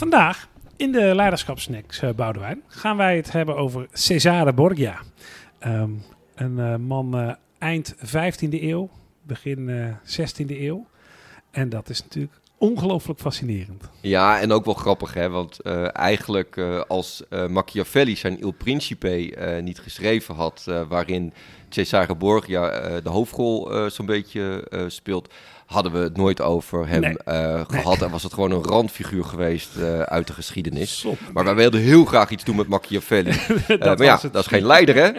Vandaag in de Leiderschapsnacks, uh, Boudewijn, gaan wij het hebben over Cesare Borgia. Ehm, een uh, man uh, eind 15e eeuw, begin 16e eeuw. En dat is natuurlijk ongelooflijk fascinerend. Ja, en ook wel grappig, hè? Want eigenlijk als Machiavelli zijn Il Principe niet geschreven had, waarin Cesare Borgia de hoofdrol zo'n beetje speelt, hadden we het nooit over hem nee. uh, gehad. Nee. En was het gewoon een randfiguur geweest uh, uit de geschiedenis. Stop. Maar wij wilden heel graag iets doen met Machiavelli. uh, maar ja, dat is geen leider, hè?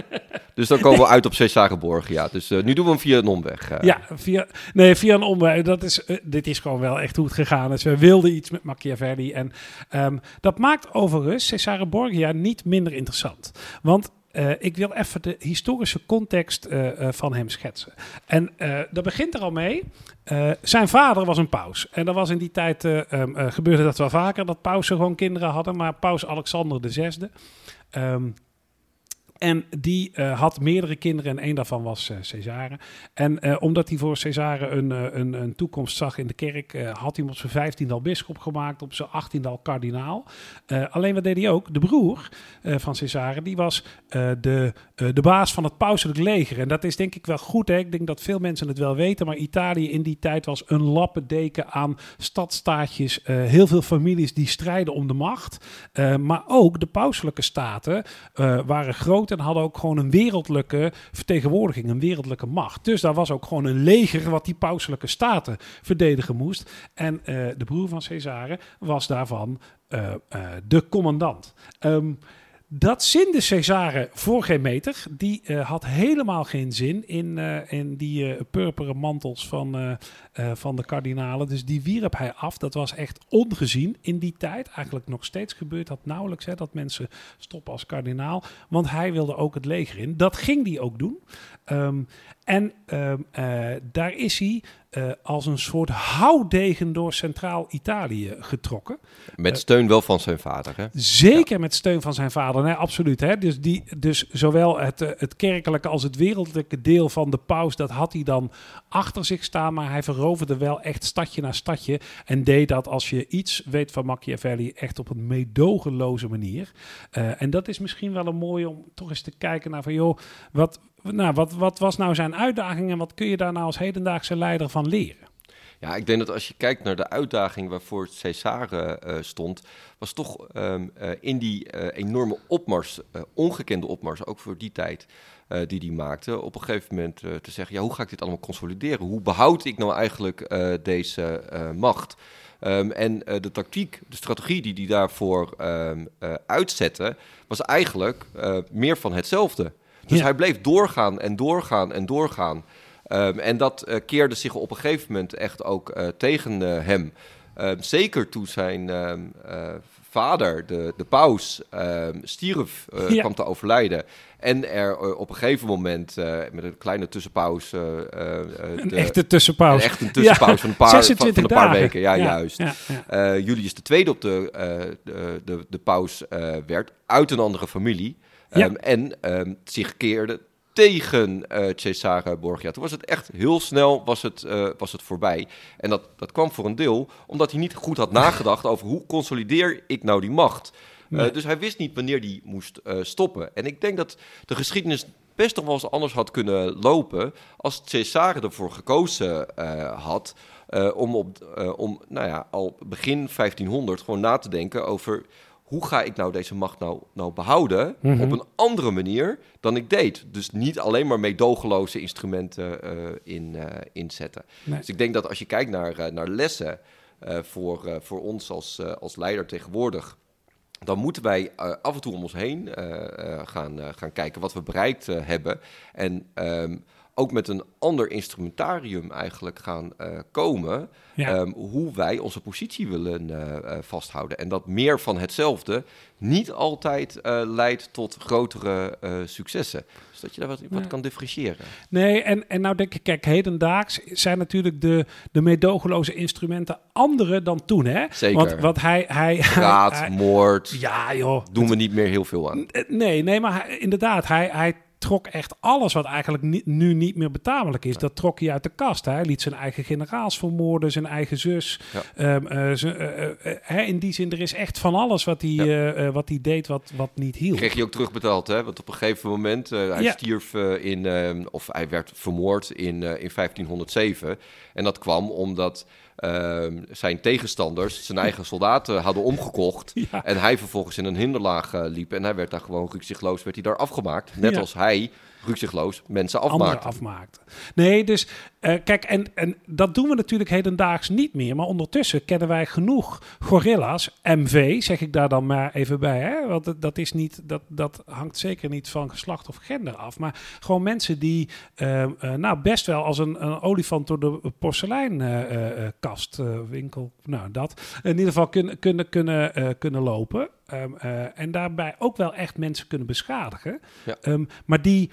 Dus dan komen we uit op Cesare Borgia. Dus nu doen we hem via een omweg. Ja, via, nee, via een omweg. Dat is, dit is gewoon wel echt hoe het gegaan is. We wilden iets met Machiavelli. En um, dat maakt overigens Cesare Borgia niet minder interessant. Want uh, ik wil even de historische context uh, uh, van hem schetsen. En dat begint er al mee. zijn vader was een paus. En dat was in die tijd um, gebeurde dat wel vaker, dat pausen gewoon kinderen hadden. Maar paus Alexander VI. Um, en die uh, had meerdere kinderen en één daarvan was uh, Cesare. En uh, omdat hij voor Cesare een, een, een, toekomst zag in de kerk, had hij hem op zijn vijftiende al bisschop gemaakt, op zijn achttiende al kardinaal. alleen wat deed hij ook? De broer van Cesare, die was de, de baas van het pauselijk leger. En dat is denk ik wel goed. Hè? Ik denk dat veel mensen het wel weten, maar Italië in die tijd was een lappendeken aan stadstaatjes. heel veel families die strijden om de macht. maar ook de pauselijke staten waren groot en hadden ook gewoon een wereldlijke vertegenwoordiging, een wereldlijke macht. Dus daar was ook gewoon een leger wat die pauselijke staten verdedigen moest. En uh, de broer van Cesare was daarvan uh, uh, de commandant. Um, dat zinde Cesare voor geen meter. Die uh, had helemaal geen zin in, uh, in die uh, purperen mantels van, van de kardinalen. Dus die wierp hij af. Dat was echt ongezien in die tijd. Eigenlijk nog steeds gebeurt dat nauwelijks. Hè, dat mensen stoppen als kardinaal. Want hij wilde ook het leger in. Dat ging hij ook doen. Um, en um, daar is hij uh, als een soort houdegen door Centraal-Italië getrokken. Met steun uh, wel van zijn vader, hè? Zeker ja. met steun van zijn vader, nee, absoluut. Hè? Dus, die, dus zowel het, uh, het kerkelijke als het wereldlijke deel van de paus, dat had hij dan achter zich staan. Maar hij veroverde wel echt stadje na stadje. En deed dat, als je iets weet van Machiavelli, echt op een meedogenloze manier. Uh, en dat is misschien wel een mooie om toch eens te kijken naar van, joh, wat, nou, wat, wat was nou zijn uitdaging en wat kun je daar nou als hedendaagse leider van leren? Ja, ik denk dat als je kijkt naar de uitdaging waarvoor Cesare uh, stond, was toch um, uh, in die uh, enorme opmars, ongekende opmars, ook voor die tijd, die hij maakte, op een gegeven moment te zeggen, ja, hoe ga ik dit allemaal consolideren? Hoe behoud ik nou eigenlijk deze macht? Um, en de tactiek, de strategie die hij daarvoor um, uitzette, was eigenlijk meer van hetzelfde. Dus ja. hij bleef doorgaan en doorgaan en doorgaan. Um, en dat uh, keerde zich op een gegeven moment echt ook uh, tegen uh, hem. Um, zeker toen zijn um, vader, de, de paus, stierf, ja. kwam te overlijden. En er op een gegeven moment, met een kleine tussenpaus... een de, echte tussenpaus. Een echte tussenpaus ja. van een paar, van, van een paar weken. Ja, juist. Julius de tweede op de, de, de, de paus werd, uit een andere familie. Ja. Um, en um, zich keerde tegen uh, Cesare Borgia. Toen was het echt heel snel was het, uh, was het voorbij. En dat, dat kwam voor een deel omdat hij niet goed had nagedacht over hoe consolideer ik nou die macht. Nee. Uh, dus hij wist niet wanneer die moest stoppen. En ik denk dat de geschiedenis best nog wel eens anders had kunnen lopen als Cesare ervoor gekozen had om, op, om nou ja, al begin 1500 gewoon na te denken over hoe ga ik nou deze macht nou, nou behouden mm -hmm. op een andere manier dan ik deed. Dus niet alleen maar meedogenloze instrumenten uh, in, uh, inzetten. Nee. Dus ik denk dat als je kijkt naar, uh, naar lessen voor, voor ons als, als leider tegenwoordig, dan moeten wij af en toe om ons heen gaan, gaan kijken wat we bereikt hebben. En um, ook met een ander instrumentarium eigenlijk gaan uh, komen. Ja. Um, hoe wij onze positie willen uh, uh, vasthouden. En dat meer van hetzelfde niet altijd leidt tot grotere successen. Dus dat je daar wat, wat kan differentiëren. Nee, en, en nou denk ik, kijk, hedendaags zijn natuurlijk de, de meedogenloze instrumenten andere dan toen, hè? Zeker. Want wat hij... hij Raad, hij, moord. Ja, joh. Doen we niet meer heel veel aan. Nee, nee, maar hij, inderdaad, hij... hij trok echt alles wat eigenlijk nu niet meer betamelijk is, dat trok hij uit de kast. Hij liet zijn eigen generaals vermoorden, zijn eigen zus. Ehm, uh, in die zin, er is echt van alles wat hij, wat hij deed wat, wat niet hield. Kreeg je ook terugbetaald, hè? Want op een gegeven moment, hij stierf in, ehm, of hij werd vermoord in, in 1507. En dat kwam omdat Ehm, zijn tegenstanders zijn eigen soldaten hadden omgekocht. En hij vervolgens in een hinderlaag uh, liep. En hij werd daar gewoon rukzichtloos werd hij daar afgemaakt. Net als hij rukzichtloos mensen afmaakt. afmaakt. Nee, dus uh, kijk, en, en dat doen we natuurlijk hedendaags niet meer. Maar ondertussen kennen wij genoeg gorilla's, MV, zeg ik daar dan maar even bij. Hè? Want dat, is niet, dat, dat hangt zeker niet van geslacht of gender af. Maar gewoon mensen die uh, uh, nou best wel als een, een olifant door de porseleinkast, winkel, nou dat, in ieder geval kunnen, kunnen, kunnen, kunnen lopen. Um, en daarbij ook wel echt mensen kunnen beschadigen. Ja. Um, maar die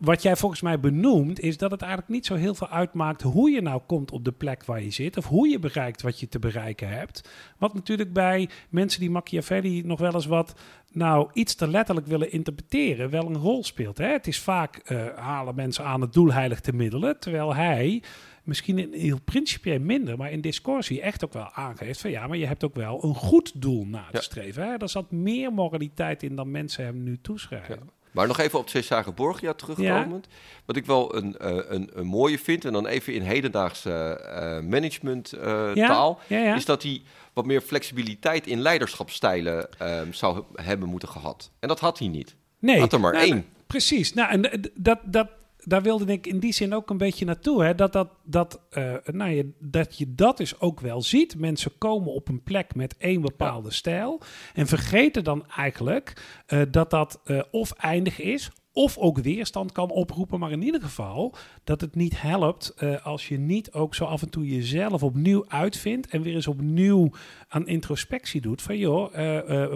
wat jij volgens mij benoemt, is dat het eigenlijk niet zo heel veel uitmaakt hoe je nou komt op de plek waar je zit. Of hoe je bereikt wat je te bereiken hebt. Wat natuurlijk bij mensen die Machiavelli nog wel eens wat, nou, iets te letterlijk willen interpreteren, wel een rol speelt. Hè? Het is vaak uh, halen mensen aan het doel heilig te middelen, terwijl hij misschien in heel principieel minder, maar in discussie echt ook wel aangeeft van ja, maar je hebt ook wel een goed doel na te streven. Hè? Er zat meer moraliteit in dan mensen hem nu toeschrijven. Ja. Maar nog even op Cesare Borgia terugkomend. Wat ik wel een, uh, een, een, mooie vind, en dan even in hedendaagse uh, management uh, taal, is dat hij wat meer flexibiliteit in leiderschapsstijlen ehm, zou hebben moeten gehad. En dat had hij niet. Nee. Had er maar nou, één. Precies. Nou, en dat, dat, daar wilde ik in die zin ook een beetje naartoe. Hè? Dat, dat, dat, uh, nou je, dat je dat dus ook wel ziet. Mensen komen op een plek met één bepaalde stijl. En vergeten dan eigenlijk uh, dat dat uh, of eindig is. Of ook weerstand kan oproepen. Maar in ieder geval dat het niet helpt als je niet ook zo af en toe jezelf opnieuw uitvindt. En weer eens opnieuw aan introspectie doet. Van joh,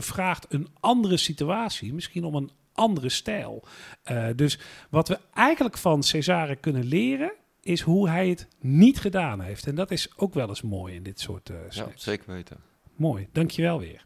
vraagt een andere situatie. Misschien om een andere stijl. Uh, dus wat we eigenlijk van Cesare kunnen leren, is hoe hij het niet gedaan heeft. En dat is ook wel eens mooi in dit soort uh, Ja, zeker weten. Mooi, dankjewel weer.